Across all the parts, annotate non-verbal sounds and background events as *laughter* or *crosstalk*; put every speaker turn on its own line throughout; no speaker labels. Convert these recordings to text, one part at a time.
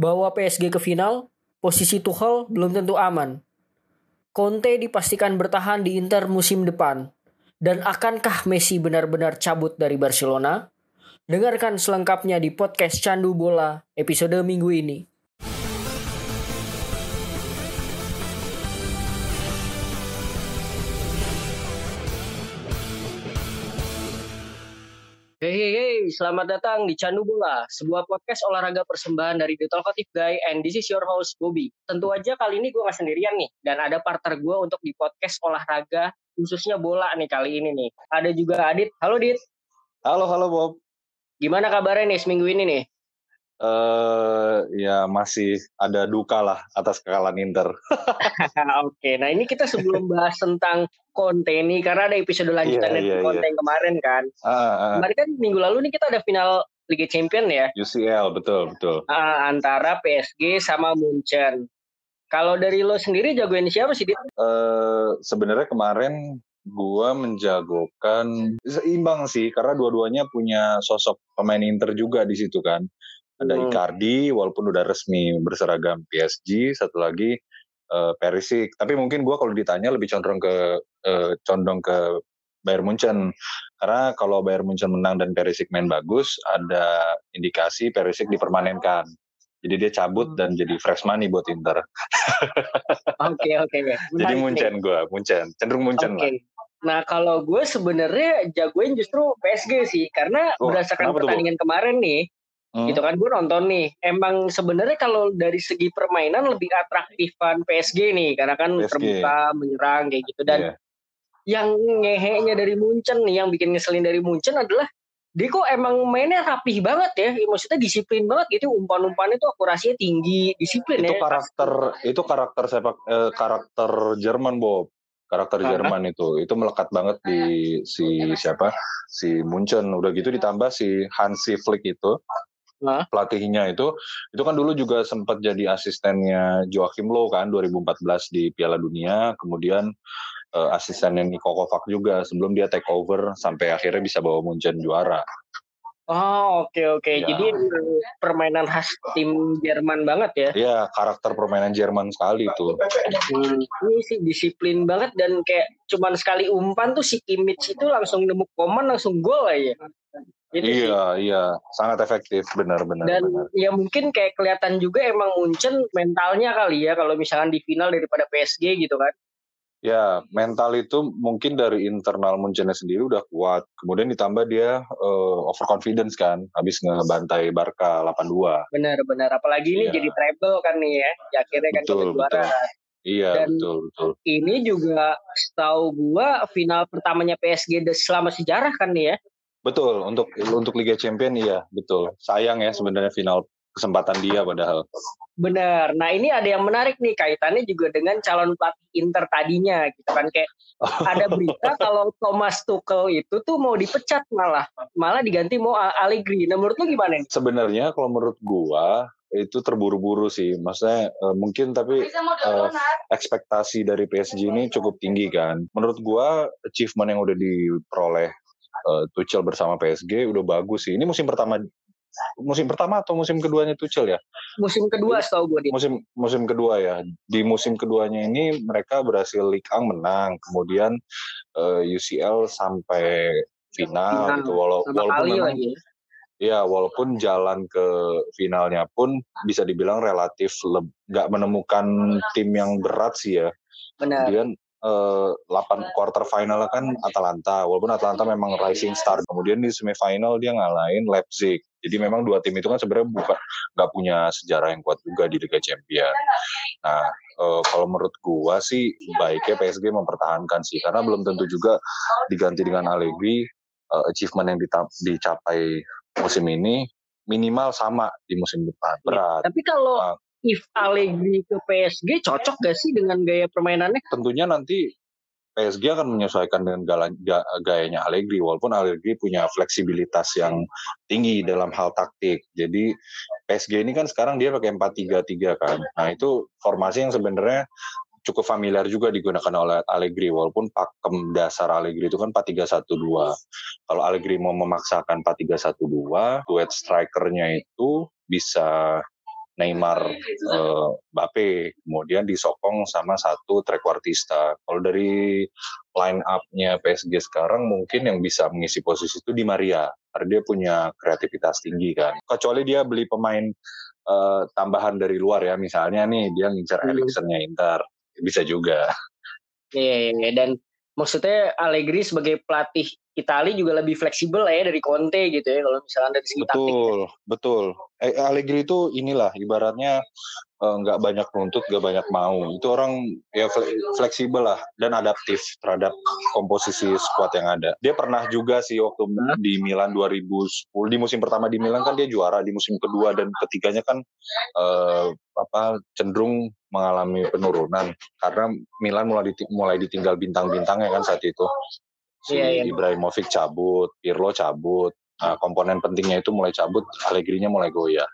Bawa PSG ke final, posisi Tuchel belum tentu aman. Conte dipastikan bertahan di Inter musim depan. Dan akankah Messi benar-benar cabut dari Barcelona? Dengarkan selengkapnya di podcast Candu Bola episode minggu ini. Hey, hey, hey, selamat datang di Candu Bola, sebuah podcast olahraga persembahan dari The Talkative Guy, and this is your host, Bobby. Tentu aja kali ini gue gak sendirian nih, dan ada partner gue untuk di podcast olahraga, khususnya bola nih kali ini nih. Ada juga Adit. Halo, Dit.
Halo, halo Bob.
Gimana kabarnya nih seminggu ini nih?
Uh, ya masih ada duka lah atas kekalahan Inter. *laughs*
Oke, nah ini kita sebelum bahas tentang Conte nih karena ada episode lanjutan yeah, dari yeah, Conte yeah. kemarin kan. Uh, uh. Kemarin kan minggu lalu nih kita ada final Liga Champion ya.
UCL betul betul.
Uh, antara PSG sama Munchen. Kalau dari lo sendiri jagoin siapa sih?
Uh, Sebenarnya kemarin gua menjagokan seimbang sih karena dua-duanya punya sosok pemain Inter juga di situ kan ada hmm. Icardi walaupun udah resmi berseragam PSG satu lagi uh, Perisic tapi mungkin gue kalau ditanya lebih condong ke uh, condong ke Bayern Munchen karena kalau Bayern Munchen menang dan Perisic main bagus ada indikasi Perisic dipermanenkan jadi dia cabut hmm. dan jadi fresh money buat Inter.
Oke oke oke. *laughs*
Jadi Munchen gue, Munchen, cenderung Munchen okay. lah.
Nah kalau gue sebenarnya jagoin justru PSG sih karena oh, berdasarkan pertandingan kemarin nih, Hmm. Gitu kan gue nonton nih. Emang sebenarnya kalau dari segi permainan lebih atraktifan PSG nih karena kan PSG. terbuka, menyerang kayak gitu dan yeah. yang ngehenya dari Munchen nih yang bikin ngeselin dari Munchen adalah dia kok emang mainnya rapih banget ya, maksudnya disiplin banget gitu, umpan-umpannya itu akurasinya tinggi, disiplin
itu
ya.
karakter itu karakter sepak eh, karakter Jerman Bob, karakter Jerman itu itu melekat banget di si siapa si Munchen, udah gitu ditambah si Hansi Flick itu nah. pelatihnya itu itu kan dulu juga sempat jadi asistennya Joachim Low kan 2014 di Piala Dunia kemudian uh, asistennya Niko Kovac juga sebelum dia take over sampai akhirnya bisa bawa Munchen juara
Oh oke okay, oke. Okay. Ya. Jadi permainan khas tim Jerman banget ya?
Iya karakter permainan Jerman sekali itu.
Hmm, ini sih disiplin banget dan kayak cuman sekali umpan tuh si Kimmich itu langsung nemu komen langsung gol aja.
Gitu iya, sih. iya, sangat efektif, benar-benar.
Dan
benar.
ya mungkin kayak kelihatan juga emang Munchen mentalnya kali ya kalau misalkan di final daripada PSG gitu kan.
Ya, mental itu mungkin dari internal Munchennya sendiri udah kuat. Kemudian ditambah dia uh, overconfidence kan, habis ngebantai Barca 8-2.
Benar-benar, apalagi ini ya. jadi treble kan nih ya, ya akhirnya kan
betul, juara. Iya, Dan betul, betul.
Ini juga setahu gua final pertamanya PSG selama sejarah kan nih ya.
Betul, untuk untuk Liga Champion iya, betul. Sayang ya sebenarnya final kesempatan dia padahal.
Benar. Nah ini ada yang menarik nih kaitannya juga dengan calon pelatih Inter tadinya gitu kan kayak *laughs* ada berita kalau Thomas Tuchel itu tuh mau dipecat malah malah diganti mau Allegri. Nah menurut lu gimana nih?
Sebenarnya kalau menurut gua itu terburu-buru sih. Maksudnya uh, mungkin tapi uh, ekspektasi dari PSG ini cukup tinggi kan. Menurut gua achievement yang udah diperoleh uh, Tuchel bersama PSG udah bagus sih. Ini musim pertama musim pertama atau musim keduanya Tuchel ya?
Musim kedua setahu gue.
Musim musim kedua ya. Di musim keduanya ini mereka berhasil Ligue 1 menang, kemudian uh, eh, UCL sampai final nah, gitu. Walau, walaupun memang, lagi. Ya, walaupun jalan ke finalnya pun bisa dibilang relatif nggak menemukan tim yang berat sih ya.
Benar.
Kemudian uh, 8 quarter final kan Atalanta. Walaupun Atalanta memang rising star. Kemudian di semifinal dia ngalahin Leipzig. Jadi memang dua tim itu kan sebenarnya bukan nggak punya sejarah yang kuat juga di Liga Champions. Nah, uh, kalau menurut gua sih baiknya PSG mempertahankan sih karena belum tentu juga diganti dengan Allegri uh, achievement yang dicapai musim ini minimal sama di musim depan. Berat.
Tapi kalau uh, if Allegri ke PSG cocok gak sih dengan gaya permainannya?
Tentunya nanti PSG akan menyesuaikan dengan gayanya Allegri walaupun Allegri punya fleksibilitas yang tinggi dalam hal taktik. Jadi PSG ini kan sekarang dia pakai 4-3-3 kan. Nah, itu formasi yang sebenarnya cukup familiar juga digunakan oleh Allegri walaupun pakem dasar Allegri itu kan 4-3-1-2. Kalau Allegri mau memaksakan 4-3-1-2, duet strikernya itu bisa Neymar, uh, Bape, kemudian disokong sama satu trequartista. Kalau dari line up-nya PSG sekarang mungkin yang bisa mengisi posisi itu di Maria, karena dia punya kreativitas tinggi kan. Kecuali dia beli pemain uh, tambahan dari luar ya, misalnya nih dia ngincar hmm. Eriksennya Inter, bisa juga.
Iya, yeah, yeah, dan maksudnya Allegri sebagai pelatih Italia juga lebih fleksibel ya dari Conte gitu ya kalau misalnya dari segi
betul, taktik. Betul, betul. Eh, Allegri itu inilah ibaratnya eh, nggak uh, banyak nuntut, nggak banyak mau. Itu orang ya fleksibel lah dan adaptif terhadap komposisi skuad yang ada. Dia pernah juga sih waktu hmm? di Milan 2010 di musim pertama di Milan kan dia juara, di musim kedua dan ketiganya kan uh, apa cenderung mengalami penurunan karena Milan mulai mulai ditinggal bintang-bintangnya kan saat itu si yeah, yeah. Ibrahimovic cabut, Pirlo cabut, nah, komponen pentingnya itu mulai cabut, Allegri-nya mulai goyah.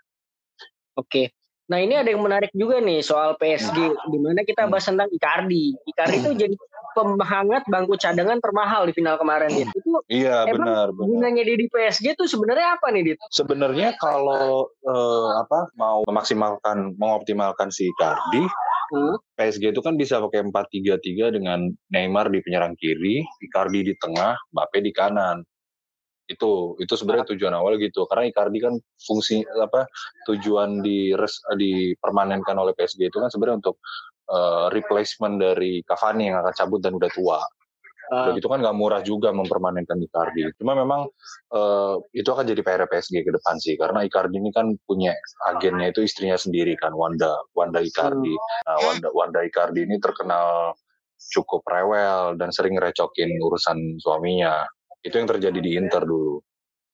Oke. Okay. Nah ini ada yang menarik juga nih soal PSG, hmm. di mana kita bahas tentang Icardi. Icardi itu jadi pemhangat bangku cadangan termahal di final kemarin.
Itu iya benar.
Gunanya dia di PSG itu sebenarnya apa nih dit?
Sebenarnya kalau uh, apa mau memaksimalkan, mengoptimalkan si Icardi, hmm. PSG itu kan bisa pakai 4-3-3 dengan Neymar di penyerang kiri, Icardi di tengah, Mbappe di kanan. Itu itu sebenarnya ah. tujuan awal gitu. Karena Icardi kan fungsi apa tujuan di res, dipermanenkan oleh PSG itu kan sebenarnya untuk uh, replacement dari Cavani yang akan cabut dan udah tua. Uh, itu kan nggak murah juga mempermanenkan Icardi. Cuma memang uh, itu akan jadi PR PSG ke depan sih, karena Icardi ini kan punya agennya itu istrinya sendiri kan, Wanda Wanda Icardi. Nah, Wanda Wanda Icardi ini terkenal cukup rewel dan sering recokin urusan suaminya. Itu yang terjadi di Inter dulu.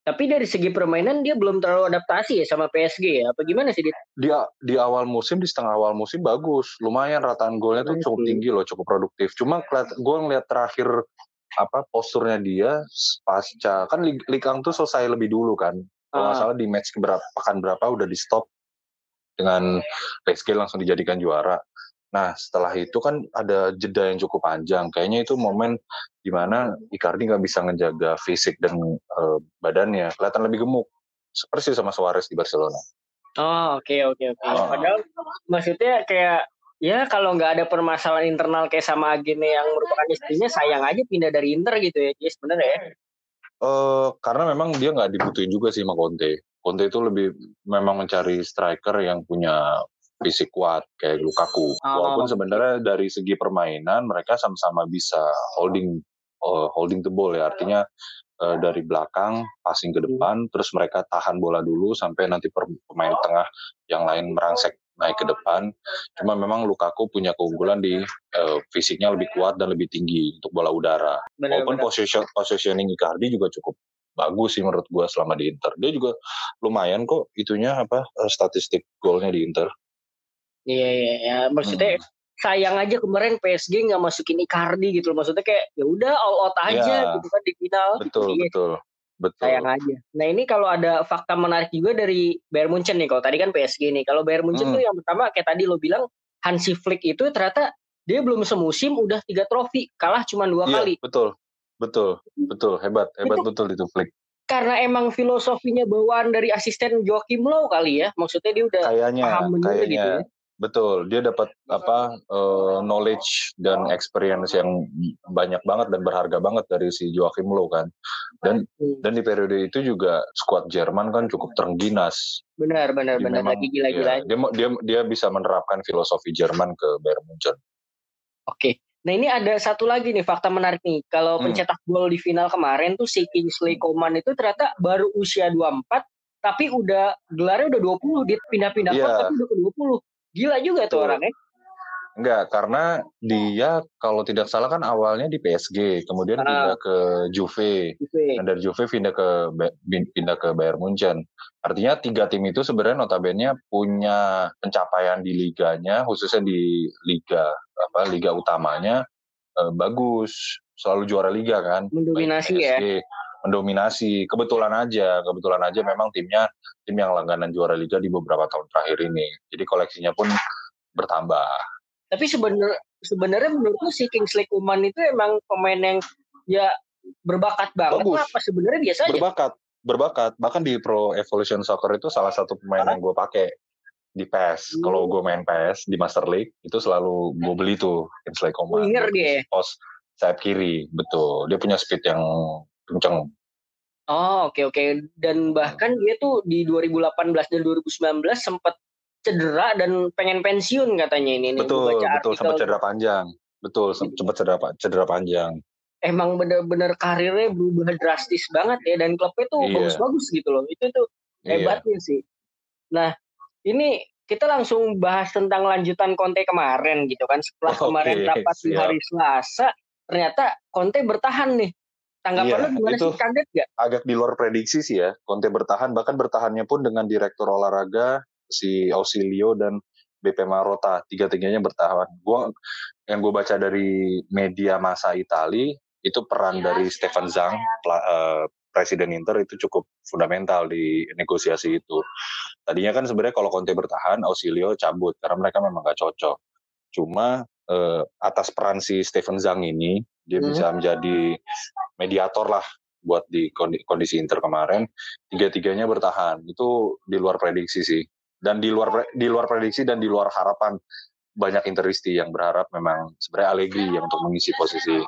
Tapi dari segi permainan dia belum terlalu adaptasi ya sama PSG ya. Apa gimana sih dia?
Dia di awal musim di setengah awal musim bagus, lumayan rataan golnya tuh cukup tinggi loh, cukup produktif. Cuma gue ngeliat terakhir apa posturnya dia pasca kan Likang tuh selesai lebih dulu kan. Kalau nggak ah. salah di match berapa pekan berapa udah di stop dengan PSG langsung dijadikan juara. Nah setelah itu kan ada jeda yang cukup panjang. Kayaknya itu momen di mana Icardi nggak bisa ngejaga fisik dan uh, badannya. Kelihatan lebih gemuk. Seperti sama Suarez di Barcelona.
Oh oke okay, oke okay, oke. Okay. Oh. Padahal maksudnya kayak ya kalau nggak ada permasalahan internal kayak sama agennya yang merupakan istrinya sayang aja pindah dari Inter gitu ya. Jadi sebenarnya ya.
Uh, karena memang dia nggak dibutuhin juga sih sama Conte. Conte itu lebih memang mencari striker yang punya fisik kuat kayak Lukaku. Oh. Walaupun sebenarnya dari segi permainan mereka sama-sama bisa holding uh, holding the ball ya artinya uh, dari belakang passing ke depan hmm. terus mereka tahan bola dulu sampai nanti pemain tengah yang lain merangsek naik ke depan. Cuma memang Lukaku punya keunggulan di uh, fisiknya lebih kuat dan lebih tinggi untuk bola udara. Benar, Walaupun benar. Position, positioning Icardi juga cukup bagus sih menurut gua selama di Inter. Dia juga lumayan kok itunya apa statistik golnya di Inter.
Iya iya ya. maksudnya hmm. sayang aja kemarin PSG nggak masukin Icardi gitu loh. Maksudnya kayak ya udah all out aja ya, gitu kan di final.
Betul iya. betul. Betul.
Sayang aja. Nah ini kalau ada fakta menarik juga dari Bayern Munchen nih. Kalau tadi kan PSG nih. Kalau Bayern Munchen hmm. tuh yang pertama kayak tadi lo bilang Hansi Flick itu ternyata dia belum semusim udah tiga trofi kalah cuma dua iya, kali.
Betul, betul, betul hebat, hebat itu, betul itu Flick
karena emang filosofinya bawaan dari asisten Joachim Low kali ya maksudnya dia udah
kayaknya, paham kayaknya, gitu ya Betul, dia dapat apa uh, knowledge dan experience yang banyak banget dan berharga banget dari si Joachim Low kan. Dan dan di periode itu juga skuad Jerman kan cukup terengginas.
Benar, benar, benar lagi gila-gila.
Ya, dia dia dia bisa menerapkan filosofi Jerman ke Bayern Munchen.
Oke. Nah ini ada satu lagi nih fakta menarik nih. Kalau hmm. pencetak gol di final kemarin tuh si Kingsley Coman itu ternyata baru usia 24 tapi udah gelarnya udah 20 dia pindah-pindah yeah. tapi udah ke 20 Gila juga tuh orangnya.
Enggak, karena dia kalau tidak salah kan awalnya di PSG, kemudian ah. pindah ke Juve. Juve. Dan dari Juve pindah ke pindah ke Bayern Munchen. Artinya tiga tim itu sebenarnya notabene punya pencapaian di liganya, khususnya di liga apa liga utamanya eh, bagus, selalu juara liga kan.
Mendominasi ya.
Mendominasi. Kebetulan aja, kebetulan aja memang timnya tim yang langganan juara liga di beberapa tahun terakhir ini. Jadi koleksinya pun bertambah.
Tapi sebenarnya sebenarnya menurutku si Kingsley Coman itu emang pemain yang ya berbakat banget. Bagus. Apa sebenarnya biasa
aja? Berbakat, berbakat. Bahkan di Pro Evolution Soccer itu salah satu pemain yang gue pakai. di PES. Hmm. Kalau gue main PES di Master League itu selalu gue beli tuh Kingsley Coman.
Winger dia.
Pos sayap kiri, betul. Dia punya speed yang kencang.
Oh oke okay, oke. Okay. Dan bahkan dia tuh di 2018 dan 2019 sempat cedera dan pengen pensiun katanya ini.
Betul betul sempat cedera panjang. Betul sempat cedera cedera panjang.
Emang bener-bener karirnya berubah drastis banget ya dan klubnya tuh iya. bagus-bagus gitu loh. Itu tuh iya. hebatnya iya. sih. Nah ini kita langsung bahas tentang lanjutan Conte kemarin gitu kan setelah okay, kemarin rapat di hari Selasa ternyata Conte bertahan nih tanggapan iya, lu gimana itu sih kaget gak?
Agak di luar prediksi sih ya Conte bertahan bahkan bertahannya pun dengan direktur olahraga si Ausilio dan BP Marota tiga-tiganya bertahan. Gua yang gue baca dari media masa Itali itu peran dari Stefan Zhang uh, presiden Inter itu cukup fundamental di negosiasi itu. Tadinya kan sebenarnya kalau Conte bertahan, Ausilio cabut karena mereka memang gak cocok. Cuma eh, atas peran si Steven Zhang ini, dia hmm. bisa menjadi mediator lah buat di kondisi Inter kemarin. Tiga-tiganya bertahan. Itu di luar prediksi sih. Dan di luar di luar prediksi dan di luar harapan banyak Interisti yang berharap memang sebenarnya Allegri yang untuk mengisi posisi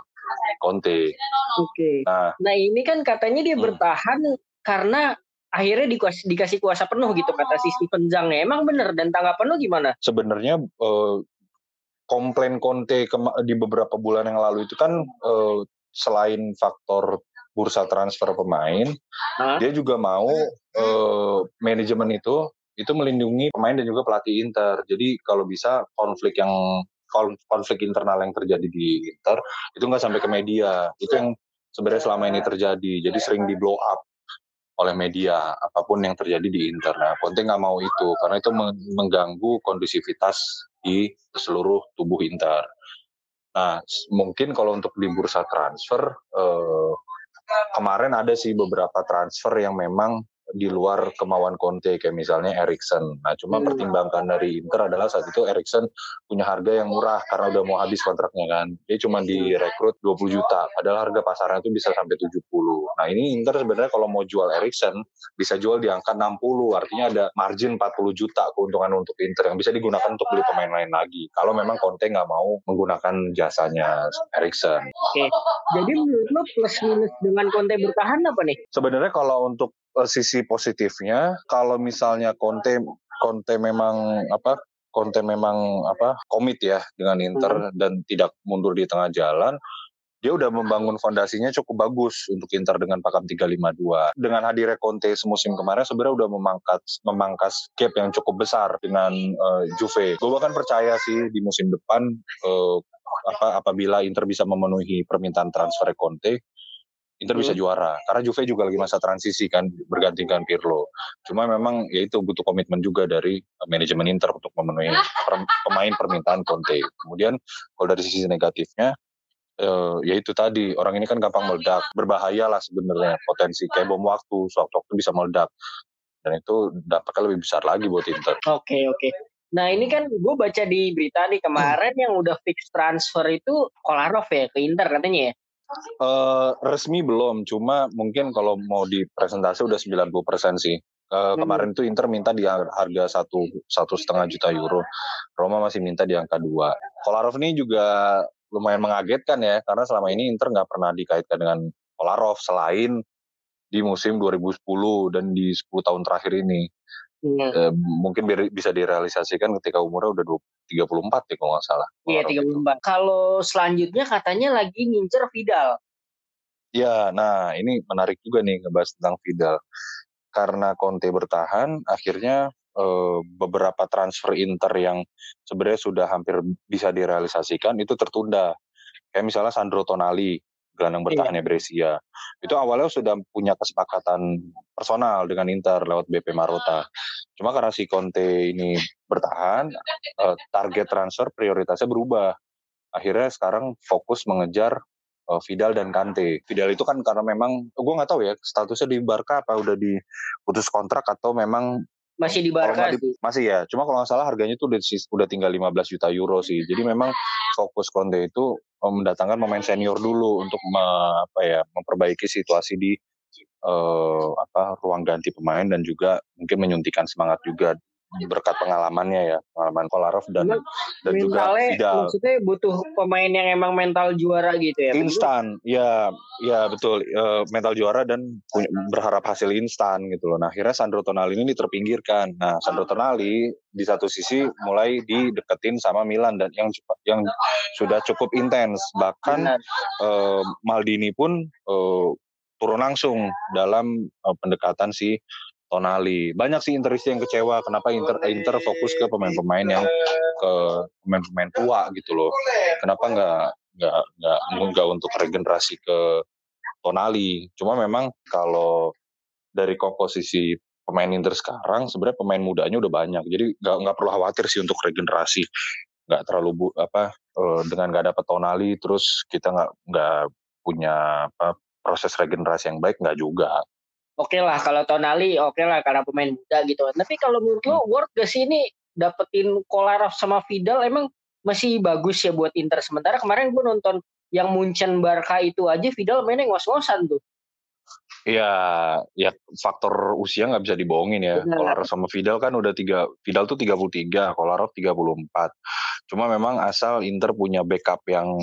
Conte.
Oke. Okay. Nah, nah ini kan katanya dia hmm. bertahan karena akhirnya dikasih, dikasih kuasa penuh gitu kata si Steven Zhang ya. Emang bener dan tanggapan lu gimana?
Sebenarnya uh, komplain Conte di beberapa bulan yang lalu itu kan uh, selain faktor bursa transfer pemain, Hah? dia juga mau uh, manajemen itu itu melindungi pemain dan juga pelatih Inter. Jadi kalau bisa konflik yang konflik internal yang terjadi di Inter itu nggak sampai ke media. Itu yang sebenarnya selama ini terjadi. Jadi sering di blow up oleh media apa pun yang terjadi di Inter. Nah Conte nggak mau itu karena itu mengganggu kondusivitas di seluruh tubuh Inter nah mungkin kalau untuk di bursa transfer eh, kemarin ada sih beberapa transfer yang memang di luar kemauan Conte kayak misalnya Erikson. Nah, cuma hmm. pertimbangan dari Inter adalah saat itu Erikson punya harga yang murah karena udah mau habis kontraknya kan. Dia cuma direkrut 20 juta, padahal harga pasarnya itu bisa sampai 70. Nah, ini Inter sebenarnya kalau mau jual Erikson bisa jual di angka 60, artinya ada margin 40 juta keuntungan untuk Inter yang bisa digunakan untuk beli pemain lain lagi. Kalau memang Conte nggak mau menggunakan jasanya Erikson.
Oke, jadi menurut lo plus minus dengan Conte bertahan apa nih?
Sebenarnya kalau untuk sisi positifnya kalau misalnya Conte Conte memang apa Conte memang apa komit ya dengan Inter hmm. dan tidak mundur di tengah jalan dia udah membangun fondasinya cukup bagus untuk Inter dengan pakem 352. Dengan hadirnya Conte semusim kemarin sebenarnya udah memangkas memangkas gap yang cukup besar dengan uh, Juve. Gue bahkan percaya sih di musim depan uh, apa apabila Inter bisa memenuhi permintaan transfer Conte, Inter bisa juara karena Juve juga lagi masa transisi kan bergantikan Pirlo. Cuma memang ya itu butuh komitmen juga dari manajemen Inter untuk memenuhi per, pemain permintaan Conte. Kemudian kalau dari sisi negatifnya uh, ya itu tadi orang ini kan gampang meledak, berbahaya lah sebenarnya potensi kayak bom waktu, sewaktu-waktu bisa meledak dan itu dampaknya lebih besar lagi buat Inter.
Oke okay, oke. Okay. Nah ini kan gue baca di berita nih kemarin hmm. yang udah fix transfer itu Kolarov ya ke Inter katanya ya.
Uh, resmi belum, cuma mungkin kalau mau di presentasi udah 90% sih. Uh, hmm. Kemarin itu Inter minta di harga satu satu setengah juta euro, Roma masih minta di angka dua. Kolarov ini juga lumayan mengagetkan ya, karena selama ini Inter nggak pernah dikaitkan dengan Kolarov selain di musim 2010 dan di 10 tahun terakhir ini. Hmm. Uh, mungkin bisa direalisasikan ketika umurnya udah 34 ya kalau nggak salah.
Iya 34. Kalau selanjutnya katanya lagi ngincer Vidal.
Ya, nah ini menarik juga nih ngebahas tentang Vidal. Karena Conte bertahan, akhirnya eh, beberapa transfer Inter yang sebenarnya sudah hampir bisa direalisasikan itu tertunda. Kayak misalnya Sandro Tonali, gelandang bertahannya iya. Brescia. Itu awalnya sudah punya kesepakatan personal dengan Inter lewat BP Marota. Cuma karena si Conte ini bertahan, uh, target transfer prioritasnya berubah. Akhirnya sekarang fokus mengejar uh, Vidal dan Kante. Vidal itu kan karena memang, gue nggak tahu ya statusnya di Barca apa udah diputus kontrak atau memang
masih di Barca
di, masih ya cuma kalau nggak salah harganya tuh udah, udah tinggal 15 juta euro sih jadi memang fokus Conte itu eh, mendatangkan pemain senior dulu untuk me, apa ya memperbaiki situasi di uh, apa ruang ganti pemain dan juga mungkin menyuntikkan semangat juga berkat pengalamannya ya, pengalaman Kolarov dan Memang dan juga Vidal.
Maksudnya butuh pemain yang emang mental juara gitu ya.
Instan, ya, ya betul, uh, mental juara dan punya, berharap hasil instan gitu loh. Nah, akhirnya Sandro Tonali ini terpinggirkan. Nah, Sandro Tonali di satu sisi mulai dideketin sama Milan dan yang yang sudah cukup intens. Bahkan uh, Maldini pun uh, turun langsung dalam uh, pendekatan si Tonali. Banyak sih Interisti yang kecewa kenapa Inter Inter fokus ke pemain-pemain yang ke pemain-pemain tua gitu loh. Kenapa nggak nggak nggak nggak untuk regenerasi ke Tonali. Cuma memang kalau dari komposisi pemain Inter sekarang sebenarnya pemain mudanya udah banyak. Jadi nggak nggak perlu khawatir sih untuk regenerasi. Nggak terlalu bu, apa uh, dengan nggak dapet Tonali terus kita nggak nggak punya apa proses regenerasi yang baik nggak juga
oke okay lah kalau Tonali oke okay lah karena pemain muda gitu tapi kalau menurut lo worth gak sih ini dapetin Kolarov sama Vidal emang masih bagus ya buat Inter sementara kemarin gue nonton yang Munchen Barca itu aja Vidal mainnya ngos-ngosan tuh
Iya, ya faktor usia nggak bisa dibohongin ya. Kolarov sama Vidal kan udah tiga, Vidal tuh 33, Kolarov 34. Cuma memang asal Inter punya backup yang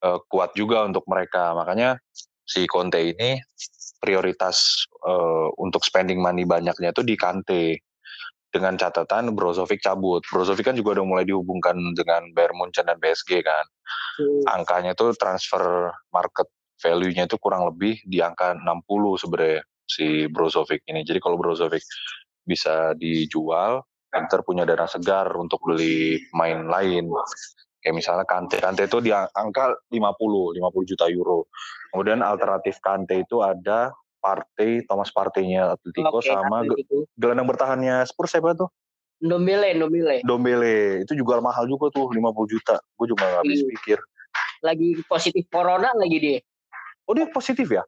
uh, kuat juga untuk mereka. Makanya si Conte ini prioritas uh, untuk spending money banyaknya itu di Kante dengan catatan Brozovic cabut. Brozovic kan juga udah mulai dihubungkan dengan Bayern Munchen dan PSG kan. Hmm. Angkanya tuh transfer market value-nya itu kurang lebih di angka 60 sebenarnya si Brozovic ini. Jadi kalau Brozovic bisa dijual, Inter punya dana segar untuk beli main lain. Kayak misalnya Kante, Kante itu di angka 50, 50 juta euro. Kemudian alternatif Kante itu ada Partey, Thomas Partey-nya Atletico okay, sama Atletico. gelandang bertahannya Spurs siapa tuh?
Dombele, Dombele.
Dombele, itu juga mahal juga tuh 50 juta. Gue juga gak habis iya. pikir.
Lagi positif corona lagi dia.
Oh dia positif ya?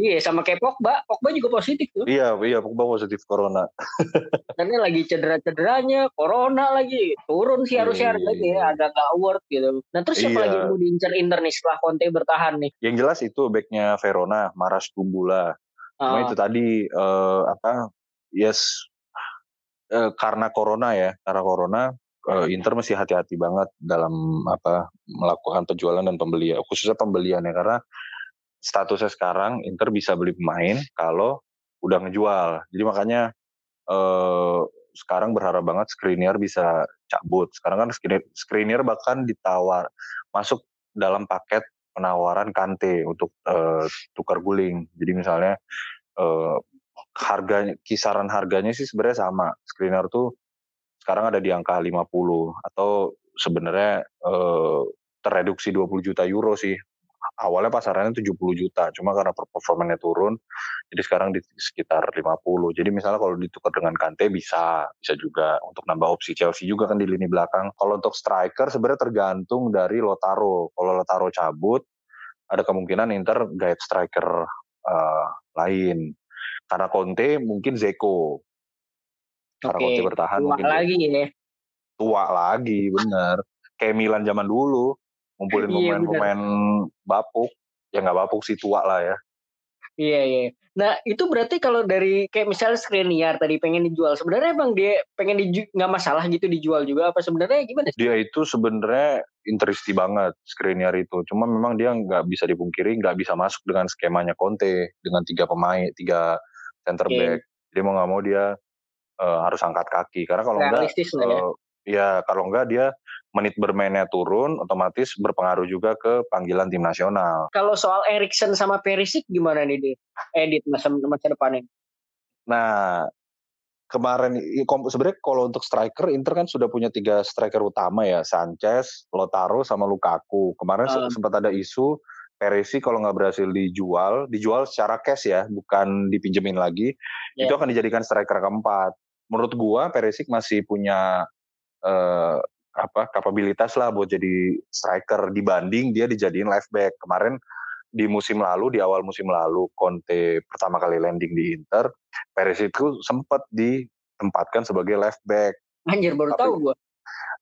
Iya sama kayak Pogba, Pogba juga positif tuh.
Iya, iya Pogba positif corona. *laughs*
Karena lagi cedera-cederanya, corona lagi turun sih harusnya iya, lagi ya, ada gak award gitu. Nah terus siapa iya. lagi mau diincar Inter nih setelah Conte bertahan nih?
Yang jelas itu backnya Verona, Maras Kumbula. Oh. Cuma itu tadi uh, apa? Yes, uh, karena corona ya, karena corona uh, Inter mesti hati-hati banget dalam apa melakukan penjualan dan pembelian, khususnya pembelian ya karena statusnya sekarang Inter bisa beli pemain kalau udah ngejual. Jadi makanya eh, sekarang berharap banget Skriniar bisa cabut. Sekarang kan Skriniar bahkan ditawar masuk dalam paket penawaran Kante untuk eh, tukar guling. Jadi misalnya eh, harganya kisaran harganya sih sebenarnya sama. Skriniar tuh sekarang ada di angka 50 atau sebenarnya eh, tereduksi 20 juta euro sih awalnya pasarannya 70 juta, cuma karena performanya turun, jadi sekarang di sekitar 50. Jadi misalnya kalau ditukar dengan Kante bisa, bisa juga untuk nambah opsi Chelsea juga kan di lini belakang. Kalau untuk striker sebenarnya tergantung dari Lotaro. Kalau Lotaro cabut, ada kemungkinan Inter guide striker uh, lain. Karena Conte mungkin Zeko.
Karena Oke, Conte bertahan tua mungkin lagi ya.
Tua lagi, bener. Kayak Milan zaman dulu ngumpulin iya, pemain-pemain bapuk. Ya nggak bapuk sih tua lah ya.
Iya iya. Nah itu berarti kalau dari kayak misalnya Skriniar tadi pengen dijual sebenarnya emang dia pengen nggak masalah gitu dijual juga apa sebenarnya gimana
dia itu sebenarnya interisti banget Skriniar itu. Cuma memang dia nggak bisa dipungkiri nggak bisa masuk dengan skemanya Conte dengan tiga pemain tiga center okay. back. Jadi mau nggak mau dia uh, harus angkat kaki. Karena kalau enggak uh, ya kalau enggak dia menit bermainnya turun, otomatis berpengaruh juga ke panggilan tim nasional.
Kalau soal Erikson sama Perisic gimana nih, di Edit masa masa depannya?
Nah, kemarin sebenarnya kalau untuk striker Inter kan sudah punya tiga striker utama ya, Sanchez, Lotaro sama Lukaku. Kemarin uh. sempat ada isu Perisic kalau nggak berhasil dijual, dijual secara cash ya, bukan dipinjemin lagi, yeah. itu akan dijadikan striker keempat. Menurut gua Perisic masih punya uh, apa kapabilitas lah buat jadi striker. Dibanding dia dijadiin left back. Kemarin di musim lalu di awal musim lalu Conte pertama kali landing di Inter Perez itu sempat ditempatkan sebagai left back.
Anjir baru Tapi tahu gua.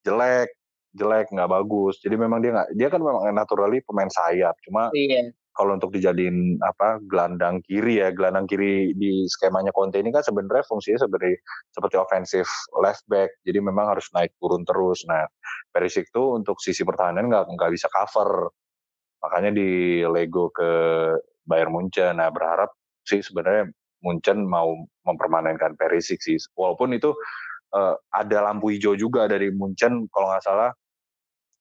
jelek jelek nggak bagus. Jadi memang dia nggak dia kan memang naturally pemain sayap. Cuma iya. Kalau untuk dijadiin apa gelandang kiri ya gelandang kiri di skemanya Conte ini kan sebenarnya fungsinya seperti seperti ofensif left back. Jadi memang harus naik turun terus. Nah Perisic tuh untuk sisi pertahanan nggak nggak bisa cover. Makanya di Lego ke Bayern Munchen. Nah berharap sih sebenarnya Munchen mau mempermanenkan Perisic sih. Walaupun itu uh, ada lampu hijau juga dari Munchen. Kalau nggak salah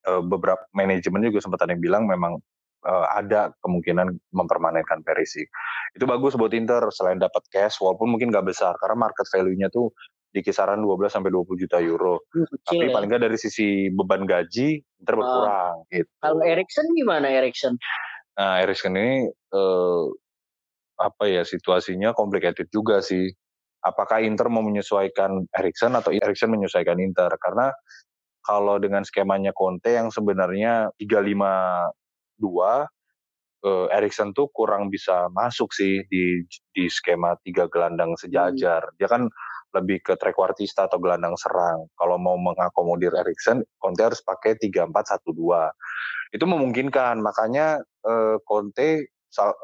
uh, beberapa manajemen juga sempat ada yang bilang memang uh, ada kemungkinan mempermanenkan Perisic. Itu bagus buat Inter selain dapat cash walaupun mungkin nggak besar karena market value-nya tuh di kisaran 12 sampai 20 juta euro. Hmm, Tapi ya. paling nggak dari sisi beban gaji Inter ah. berkurang uh, gitu.
Kalau Erikson gimana Erikson?
Nah, Erikson ini uh, apa ya situasinya complicated juga sih. Apakah Inter mau menyesuaikan Erikson atau Erikson menyesuaikan Inter? Karena kalau dengan skemanya Conte yang sebenarnya 352 uh, Erikson tuh kurang bisa masuk sih di di skema tiga gelandang sejajar. Hmm. Dia kan lebih ke trequartista atau gelandang serang. Kalau mau mengakomodir Erikson, Conte harus pakai tiga empat satu dua. Itu memungkinkan. Makanya uh, Conte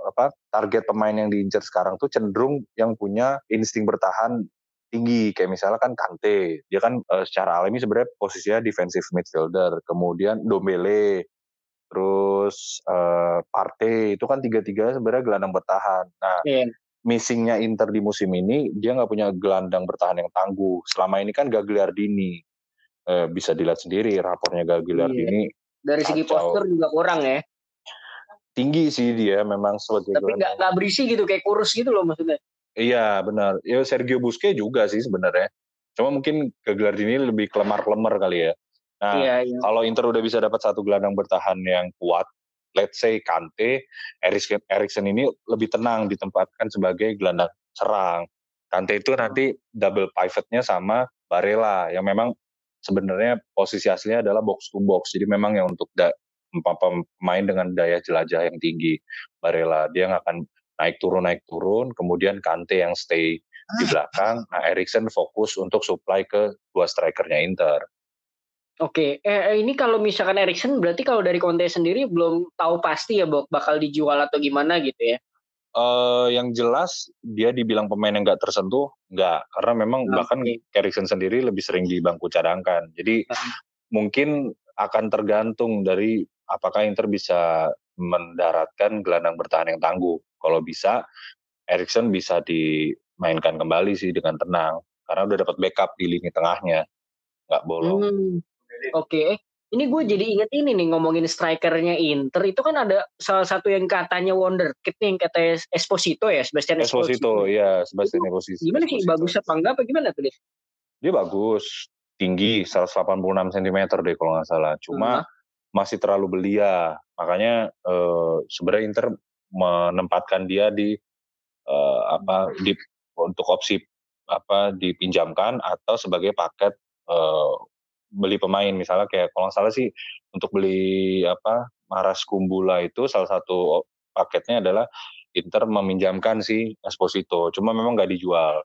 apa target pemain yang diincar sekarang tuh cenderung yang punya insting bertahan tinggi kayak misalnya kan Kante dia kan uh, secara alami sebenarnya posisinya defensive midfielder kemudian Dombele terus uh, Partey itu kan tiga-tiga sebenarnya gelandang bertahan. Nah, yeah. missingnya Inter di musim ini dia nggak punya gelandang bertahan yang tangguh. Selama ini kan Gagliardini uh, bisa dilihat sendiri rapornya Gagliardini.
Yeah. Dari segi postur juga kurang ya.
Tinggi sih dia memang sebagai.
Tapi nggak nggak berisi gitu kayak kurus gitu loh maksudnya.
Iya benar. Ya Sergio Busquets juga sih sebenarnya. Cuma mungkin Gagliardini lebih kelemar-kelemar kali ya. Nah, iya, iya. kalau Inter udah bisa dapat satu gelandang bertahan yang kuat, let's say Kante, Eriksen, Eriksen ini lebih tenang ditempatkan sebagai gelandang serang. Kante itu nanti double pivotnya sama Barella yang memang sebenarnya posisi aslinya adalah box to box. Jadi memang yang untuk da, pemain dengan daya jelajah yang tinggi. Barella dia nggak akan naik turun naik turun, kemudian Kante yang stay di ah. belakang. Nah, Eriksen fokus untuk supply ke dua strikernya Inter.
Oke, eh, eh, ini kalau misalkan Erikson berarti kalau dari Conte sendiri belum tahu pasti ya bakal dijual atau gimana gitu ya?
Uh, yang jelas dia dibilang pemain yang nggak tersentuh, nggak karena memang okay. bahkan Erikson sendiri lebih sering di bangku cadangkan. Jadi uh. mungkin akan tergantung dari apakah Inter bisa mendaratkan gelandang bertahan yang tangguh. Kalau bisa, Erikson bisa dimainkan kembali sih dengan tenang karena udah dapat backup di lini tengahnya, nggak bolong. Hmm.
Oke, ini gue jadi inget ini nih ngomongin strikernya Inter itu kan ada salah satu yang katanya wonderkid nih yang kata Esposito ya Sebastian
Esposito, Esposito. ya Sebastian Esposito.
Gimana sih bagus apa enggak apa gimana tuh dia?
Dia bagus, tinggi 186 cm deh kalau nggak salah. Cuma hmm. masih terlalu belia, makanya eh, sebenarnya Inter menempatkan dia di eh, apa di untuk opsi apa dipinjamkan atau sebagai paket eh, beli pemain. Misalnya kayak kalau nggak salah sih untuk beli apa Maras Kumbula itu salah satu paketnya adalah Inter meminjamkan si Esposito. Cuma memang nggak dijual.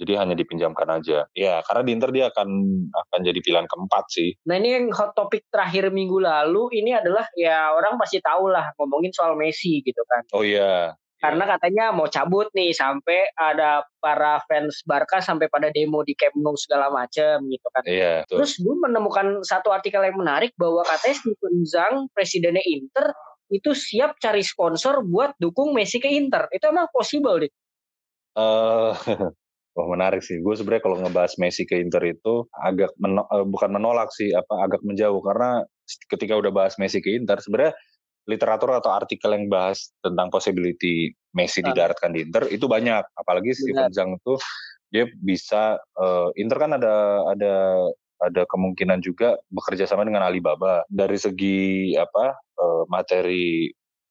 Jadi hanya dipinjamkan aja. Ya karena di Inter dia akan akan jadi pilihan keempat sih.
Nah ini yang hot topic terakhir minggu lalu ini adalah ya orang pasti tahu lah ngomongin soal Messi gitu kan.
Oh iya
karena katanya mau cabut nih sampai ada para fans Barca sampai pada demo di Camp Nou segala macam gitu kan.
Iya.
Terus gue menemukan satu artikel yang menarik bahwa katanya Steven Zhang presidennya Inter itu siap cari sponsor buat dukung Messi ke Inter. Itu emang possible deh.
Uh, *laughs* Wah menarik sih. Gue sebenarnya kalau ngebahas Messi ke Inter itu agak meno uh, bukan menolak sih, apa agak menjauh karena ketika udah bahas Messi ke Inter sebenarnya literatur atau artikel yang bahas tentang possibility Messi nah. didaratkan di Inter itu banyak. Apalagi Steven Zhang itu dia bisa uh, Inter kan ada ada ada kemungkinan juga bekerja sama dengan Alibaba. Dari segi apa uh, materi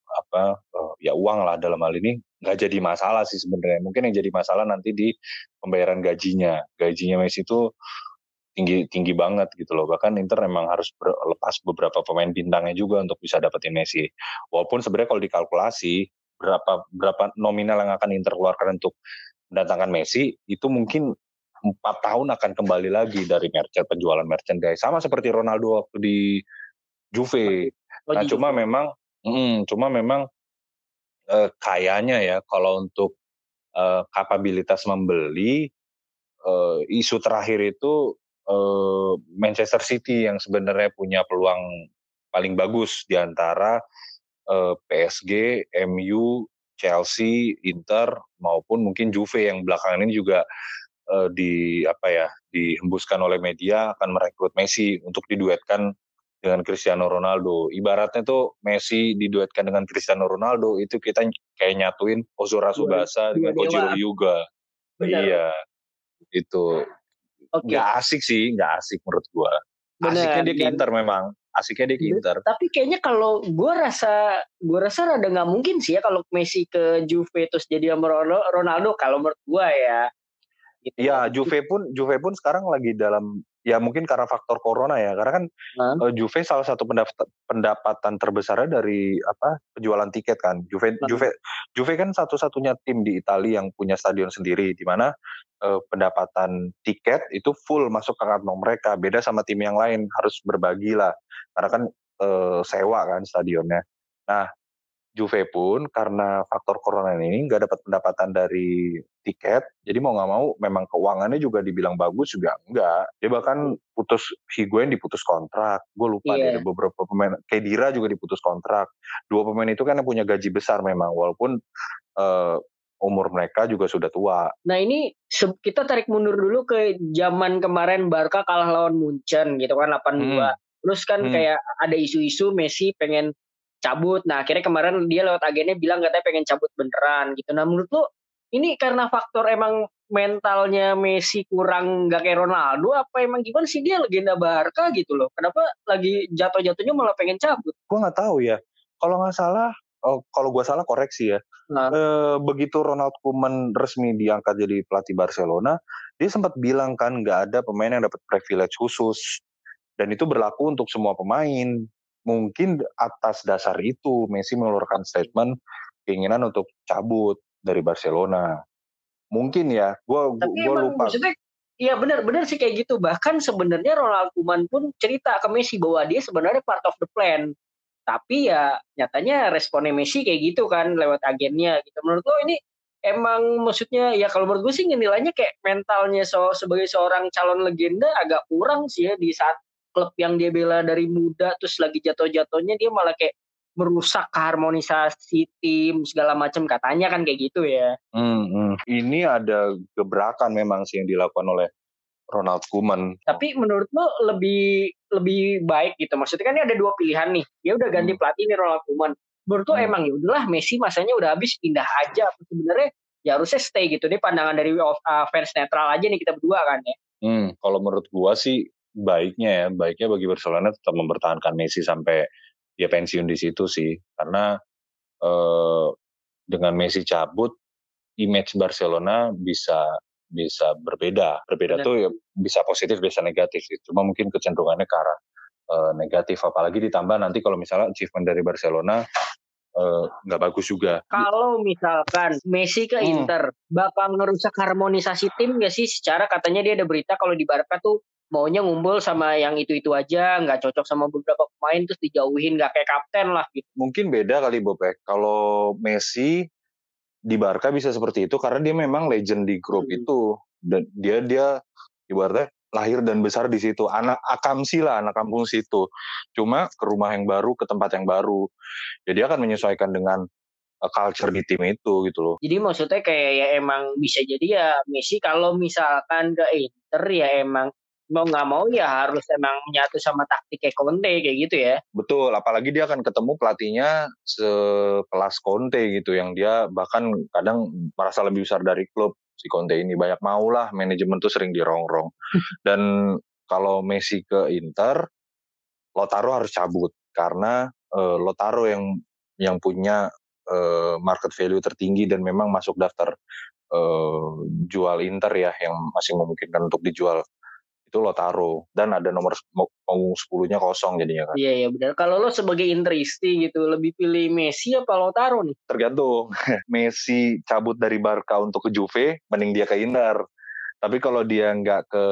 apa uh, ya uang lah dalam hal ini nggak jadi masalah sih sebenarnya. Mungkin yang jadi masalah nanti di pembayaran gajinya. Gajinya Messi itu tinggi tinggi banget gitu loh. Bahkan Inter memang harus lepas beberapa pemain bintangnya juga untuk bisa dapetin Messi. Walaupun sebenarnya kalau dikalkulasi berapa berapa nominal yang akan Inter keluarkan untuk mendatangkan Messi itu mungkin empat tahun akan kembali lagi dari merchant penjualan merchandise sama seperti Ronaldo waktu di Juve. Oh, nah cuma memang mm, cuma memang uh, kayaknya ya kalau untuk uh, kapabilitas membeli uh, isu terakhir itu uh, Manchester City yang sebenarnya punya peluang paling bagus di antara uh, PSG, MU, Chelsea, Inter maupun mungkin Juve yang belakangan ini juga uh, di apa ya dihembuskan oleh media akan merekrut Messi untuk diduetkan dengan Cristiano Ronaldo. Ibaratnya tuh Messi diduetkan dengan Cristiano Ronaldo itu kita kayak nyatuin Ozora Subasa dengan Kojiro Yuga. Iya. Itu okay. nggak asik sih, nggak asik menurut gua. Bener, Asiknya dia ke Inter memang. Asiknya dia ke Inter.
Tapi kayaknya kalau gua rasa gua rasa rada nggak mungkin sih ya kalau Messi ke Juve terus jadi sama Ronaldo kalau menurut gua ya.
Gitu. Ya, Juve pun Juve pun sekarang lagi dalam ya mungkin karena faktor corona ya karena kan hmm. uh, Juve salah satu pendapatan, pendapatan terbesarnya dari apa penjualan tiket kan Juve hmm. Juve Juve kan satu-satunya tim di Italia yang punya stadion sendiri di mana uh, pendapatan tiket itu full masuk ke kantong mereka beda sama tim yang lain harus berbagi lah karena kan uh, sewa kan stadionnya nah Juve pun karena faktor corona ini nggak dapat pendapatan dari tiket, jadi mau nggak mau memang keuangannya juga dibilang bagus juga enggak. Dia bahkan putus Higuain diputus kontrak. Gue lupa yeah. ada beberapa pemain. Kedira juga diputus kontrak. Dua pemain itu kan punya gaji besar memang, walaupun uh, umur mereka juga sudah tua.
Nah ini kita tarik mundur dulu ke zaman kemarin Barca kalah lawan Munchen gitu kan 8-2. Hmm. Terus kan hmm. kayak ada isu-isu Messi pengen cabut. Nah akhirnya kemarin dia lewat agennya bilang katanya pengen cabut beneran gitu. Nah menurut lu ini karena faktor emang mentalnya Messi kurang gak kayak Ronaldo apa emang gimana sih dia legenda Barca gitu loh. Kenapa lagi jatuh-jatuhnya malah pengen cabut?
Gue nggak tahu ya. Kalau nggak salah, oh, kalau gue salah koreksi ya. Nah. E, begitu Ronald Koeman resmi diangkat jadi pelatih Barcelona, dia sempat bilang kan nggak ada pemain yang dapat privilege khusus dan itu berlaku untuk semua pemain mungkin atas dasar itu Messi mengeluarkan statement keinginan untuk cabut dari Barcelona. Mungkin ya, gua gua lupa.
Iya benar-benar sih kayak gitu. Bahkan sebenarnya Ronald Koeman pun cerita ke Messi bahwa dia sebenarnya part of the plan. Tapi ya nyatanya responnya Messi kayak gitu kan lewat agennya gitu. Menurut lo ini emang maksudnya ya kalau menurut gue sih nilainya kayak mentalnya so, sebagai seorang calon legenda agak kurang sih ya di saat klub yang dia bela dari muda terus lagi jatuh-jatuhnya dia malah kayak merusak harmonisasi tim segala macam katanya kan kayak gitu ya.
Hmm, hmm. Ini ada gebrakan memang sih yang dilakukan oleh Ronald Koeman.
Tapi menurut lo lebih lebih baik gitu. Maksudnya kan ini ada dua pilihan nih. Dia udah ganti hmm. pelatih nih Ronald Koeman. Menurut lo hmm. emang ya udahlah Messi masanya udah habis pindah aja. Sebenarnya ya harusnya stay gitu. Ini pandangan dari uh, fans netral aja nih kita berdua kan ya.
Hmm, kalau menurut gua sih baiknya ya, baiknya bagi Barcelona tetap mempertahankan Messi sampai dia pensiun di situ sih, karena eh, dengan Messi cabut, image Barcelona bisa bisa berbeda. Berbeda Benar. tuh ya bisa positif, bisa negatif. Sih. Cuma mungkin kecenderungannya ke arah uh, negatif. Apalagi ditambah nanti kalau misalnya achievement dari Barcelona eh, nggak uh, bagus juga.
Kalau misalkan Messi ke hmm. Inter, bakal ngerusak harmonisasi tim nggak sih? Secara katanya dia ada berita kalau di Barca tuh maunya ngumpul sama yang itu-itu aja, nggak cocok sama beberapa pemain terus dijauhin, nggak kayak kapten lah gitu.
Mungkin beda kali Bopek. Ya. Kalau Messi di Barca bisa seperti itu karena dia memang legend di grup hmm. itu dan dia dia ibaratnya lahir dan besar di situ anak akamsi lah anak kampung situ cuma ke rumah yang baru ke tempat yang baru jadi akan menyesuaikan dengan uh, culture di tim itu gitu loh
jadi maksudnya kayak ya emang bisa jadi ya Messi kalau misalkan ke Inter ya emang mau nggak mau ya harus emang menyatu sama taktik kayak Conte kayak gitu ya.
Betul, apalagi dia akan ketemu pelatihnya sekelas Conte gitu yang dia bahkan kadang merasa lebih besar dari klub si Conte ini banyak mau lah manajemen tuh sering dirongrong. *laughs* Dan kalau Messi ke Inter, Lotaro harus cabut karena uh, Lotaro yang yang punya uh, market value tertinggi dan memang masuk daftar uh, jual Inter ya yang masih memungkinkan untuk dijual itu lo taruh dan ada nomor punggung sepuluhnya kosong jadinya kan.
Iya iya benar. Kalau lo sebagai intristi gitu lebih pilih Messi apa lo taruh nih?
Tergantung. *laughs* Messi cabut dari Barca untuk ke Juve, mending dia ke Inter. Tapi kalau dia nggak ke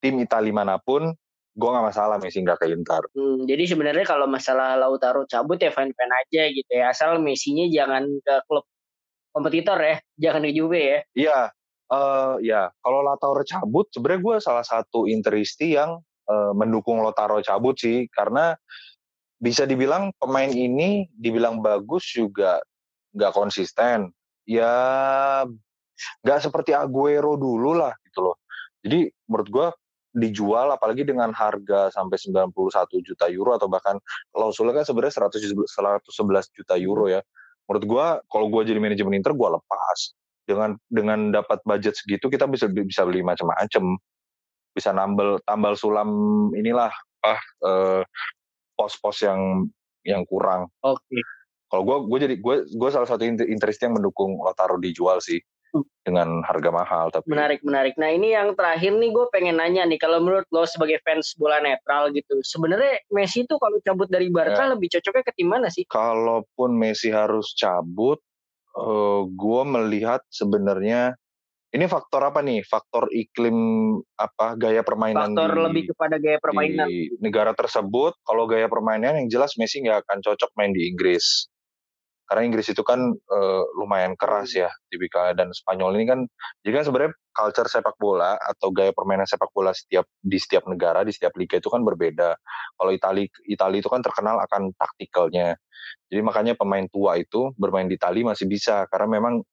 tim Italia mana pun, gue nggak masalah Messi nggak ke Inter.
Hmm, jadi sebenarnya kalau masalah Lautaro cabut ya fan-fan aja gitu ya, asal Messi-nya jangan ke klub kompetitor ya, jangan ke Juve ya.
Iya, uh, ya kalau Lautaro cabut, sebenarnya gue salah satu Interisti yang uh, mendukung Lautaro cabut sih, karena bisa dibilang pemain ini dibilang bagus juga nggak konsisten. Ya nggak seperti Aguero dulu lah gitu loh. Jadi menurut gue dijual apalagi dengan harga sampai 91 juta euro atau bahkan klausulnya kan sebenarnya 100 111 juta euro ya. Menurut gua kalau gua jadi manajemen Inter gua lepas. Dengan dengan dapat budget segitu kita bisa bisa beli macam-macam. Bisa nambel tambal sulam inilah ah eh, pos-pos yang yang kurang.
Oke. Okay.
Kalau gue gue jadi gue gue salah satu interest yang mendukung Lautaro dijual sih dengan harga mahal tapi
menarik menarik nah ini yang terakhir nih gue pengen nanya nih kalau menurut lo sebagai fans bola netral gitu sebenarnya Messi itu kalau cabut dari Barca ya. lebih cocoknya ke tim mana sih
kalaupun Messi harus cabut uh, eh, gue melihat sebenarnya ini faktor apa nih? Faktor iklim apa gaya permainan
Faktor di, lebih kepada gaya permainan
di negara tersebut. Kalau gaya permainan yang jelas Messi nggak akan cocok main di Inggris karena Inggris itu kan uh, lumayan keras ya tipikal dan Spanyol ini kan. Jadi kan sebenarnya culture sepak bola atau gaya permainan sepak bola setiap di setiap negara di setiap liga itu kan berbeda. Kalau Itali Itali itu kan terkenal akan taktikalnya. Jadi makanya pemain tua itu bermain di Itali masih bisa. Karena memang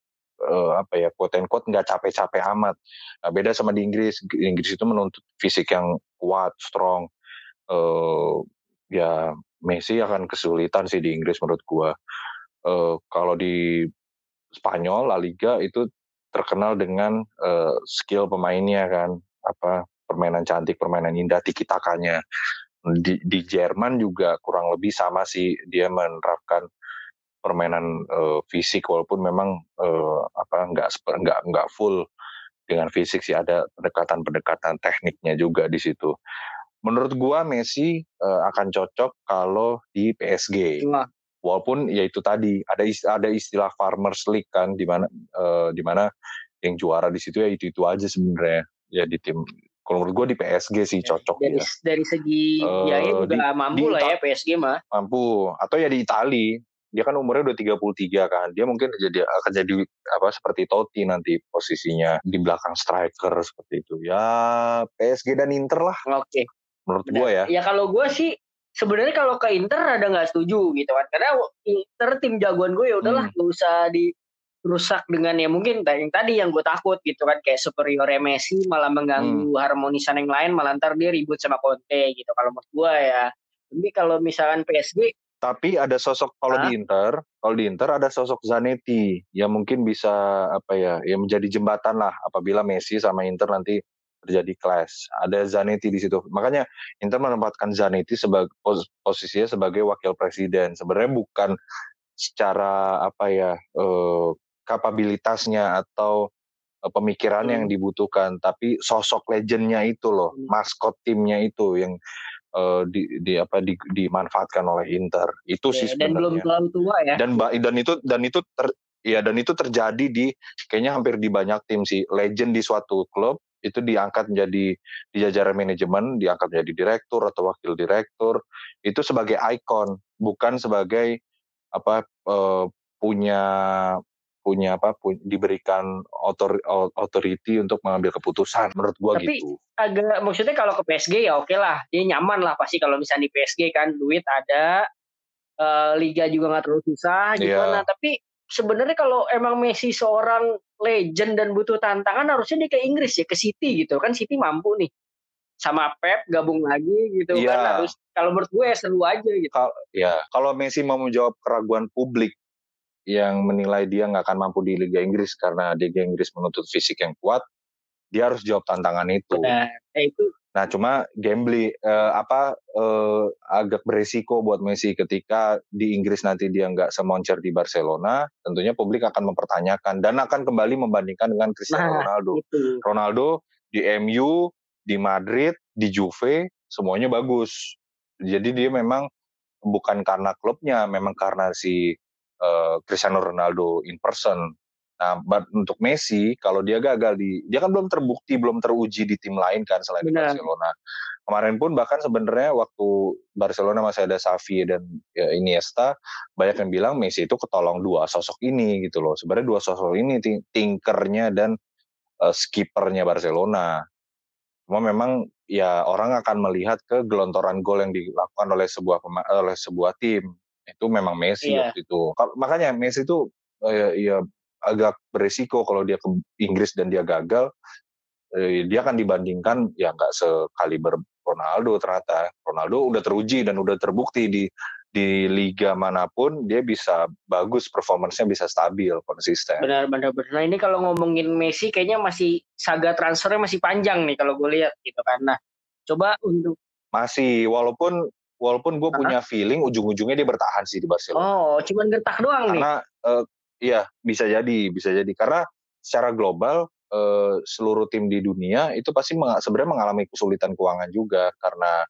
uh, apa ya quote and quote nggak capek-capek amat. Nah, beda sama di Inggris. Inggris itu menuntut fisik yang kuat strong. Uh, ya Messi akan kesulitan sih di Inggris menurut gua uh, kalau di Spanyol La Liga itu terkenal dengan uh, skill pemainnya kan apa permainan cantik permainan indah tiki takanya di, di Jerman juga kurang lebih sama sih dia menerapkan permainan uh, fisik walaupun memang uh, apa nggak nggak nggak full dengan fisik sih ada pendekatan-pendekatan tekniknya juga di situ. Menurut gua Messi uh, akan cocok kalau di PSG. Nah, walaupun ya itu tadi ada istilah, ada istilah farmers league kan di mana uh, di mana yang juara di situ ya itu itu aja sebenarnya. Ya di tim kalau menurut gue di PSG sih cocok
dari,
ya.
dari segi uh, biaya juga di, mampu di, lah ya PSG mah.
mampu. Atau ya di Itali. Dia kan umurnya udah 33 kan. Dia mungkin jadi akan jadi apa seperti Totti nanti posisinya di belakang striker seperti itu. Ya PSG dan Inter lah.
Oke. Okay.
menurut gue ya.
Ya kalau gue sih sebenarnya kalau ke Inter ada nggak setuju gitu kan karena Inter tim jagoan gue ya udahlah hmm. gak usah dirusak dengan ya mungkin yang tadi yang gue takut gitu kan kayak superior Messi malah mengganggu hmm. harmonisan yang lain malah ntar dia ribut sama Conte gitu kalau menurut gue ya tapi kalau misalkan PSG
tapi ada sosok kalau di Inter kalau di Inter ada sosok Zanetti yang mungkin bisa apa ya yang menjadi jembatan lah apabila Messi sama Inter nanti terjadi clash. Ada Zanetti di situ. Makanya Inter menempatkan Zanetti sebagai pos, posisinya sebagai wakil presiden. Sebenarnya bukan secara apa ya eh, kapabilitasnya atau eh, pemikiran hmm. yang dibutuhkan, tapi sosok legendnya itu loh, hmm. maskot timnya itu yang uh, di, di apa di, dimanfaatkan oleh Inter. Itu ya, sih sebenarnya.
Dan belum terlalu tua ya.
Dan dan itu dan itu ter, ya dan itu terjadi di kayaknya hampir di banyak tim sih. Legend di suatu klub itu diangkat menjadi di jajaran manajemen, diangkat menjadi direktur atau wakil direktur, itu sebagai ikon, bukan sebagai apa uh, punya punya apa pu, diberikan otor, authority untuk mengambil keputusan menurut gua
Tapi,
gitu.
agak maksudnya kalau ke PSG ya oke lah, dia nyaman lah pasti kalau misalnya di PSG kan duit ada, uh, liga juga nggak terlalu susah gimana. Yeah. Tapi sebenarnya kalau emang Messi seorang legend dan butuh tantangan harusnya dia ke Inggris ya ke City gitu kan City mampu nih sama Pep gabung lagi gitu ya. kan harus kalau menurut gue ya seru aja gitu.
Kal ya kalau Messi mau menjawab keraguan publik yang menilai dia nggak akan mampu di Liga Inggris karena Liga Inggris menuntut fisik yang kuat, dia harus jawab tantangan itu.
Nah, itu
Nah, cuma gambling uh, apa uh, agak beresiko buat Messi ketika di Inggris nanti dia nggak semoncer di Barcelona, tentunya publik akan mempertanyakan dan akan kembali membandingkan dengan Cristiano nah, Ronaldo. Itu. Ronaldo di MU, di Madrid, di Juve, semuanya bagus. Jadi dia memang bukan karena klubnya, memang karena si uh, Cristiano Ronaldo in person. Nah, untuk Messi kalau dia gagal di dia kan belum terbukti, belum teruji di tim lain kan selain Benar. di Barcelona. Kemarin pun bahkan sebenarnya waktu Barcelona masih ada Xavi dan ya, Iniesta, banyak yang bilang Messi itu ketolong dua sosok ini gitu loh. Sebenarnya dua sosok ini tinkernya dan uh, skippernya Barcelona. Cuma memang ya orang akan melihat ke gelontoran gol yang dilakukan oleh sebuah oleh sebuah tim. Itu memang Messi yeah. waktu itu. Makanya Messi itu uh, ya agak beresiko kalau dia ke Inggris dan dia gagal eh, dia akan dibandingkan ya nggak sekaliber Ronaldo ternyata. Ronaldo udah teruji dan udah terbukti di di liga mana pun dia bisa bagus performancenya bisa stabil konsisten.
Benar benar benar. Nah ini kalau ngomongin Messi kayaknya masih saga transfernya masih panjang nih kalau gue lihat gitu kan. Nah coba untuk
masih walaupun walaupun gue punya feeling ujung-ujungnya dia bertahan sih di Barcelona.
Oh cuman gertak doang
karena, nih? Karena uh, Iya, bisa jadi, bisa jadi karena secara global eh, seluruh tim di dunia itu pasti meng sebenarnya mengalami kesulitan keuangan juga karena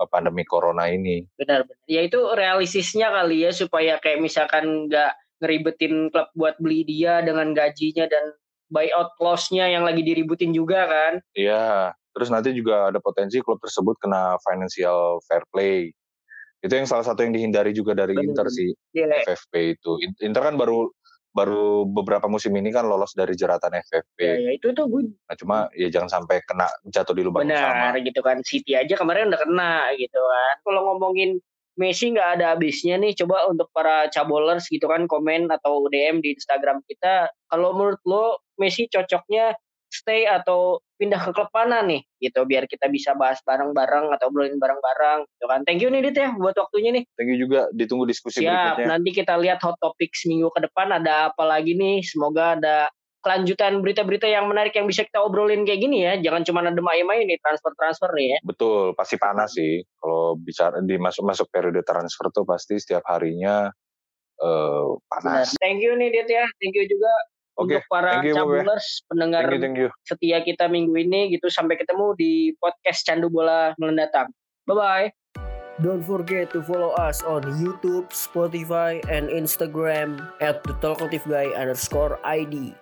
eh, pandemi corona ini.
Benar, benar. Ya itu realistisnya kali ya supaya kayak misalkan nggak ngeribetin klub buat beli dia dengan gajinya dan buyout loss-nya yang lagi diributin juga kan.
Iya, terus nanti juga ada potensi klub tersebut kena financial fair play. Itu yang salah satu yang dihindari juga dari. Inter sih, yeah. FFP itu. Inter kan baru baru beberapa musim ini kan lolos dari jeratan FFP.
Ya, ya itu tuh gue.
Nah, cuma ya jangan sampai kena jatuh di lubang
Benar, sama. gitu kan. City aja kemarin udah kena gitu kan. Kalau ngomongin Messi nggak ada habisnya nih. Coba untuk para cabolers gitu kan komen atau DM di Instagram kita. Kalau menurut lo Messi cocoknya stay atau pindah ke klub mana nih gitu biar kita bisa bahas bareng-bareng atau obrolin bareng-bareng gitu kan. Thank you nih Dit ya buat waktunya nih.
Thank you juga ditunggu diskusi
Siap, berikutnya. nanti kita lihat hot topic seminggu ke depan ada apa lagi nih. Semoga ada kelanjutan berita-berita yang menarik yang bisa kita obrolin kayak gini ya. Jangan cuma ada main-main nih transfer-transfer nih ya.
Betul, pasti panas sih. Kalau bicara di masuk-masuk periode transfer tuh pasti setiap harinya uh, panas.
Benar. Thank you nih Dit ya. Thank you juga okay. untuk para you, cabulers pendengar thank you, thank you. setia kita minggu ini gitu sampai ketemu di podcast Candu Bola mendatang. Bye bye. Don't forget to follow us on YouTube, Spotify, and Instagram at the Talkative Guy underscore ID.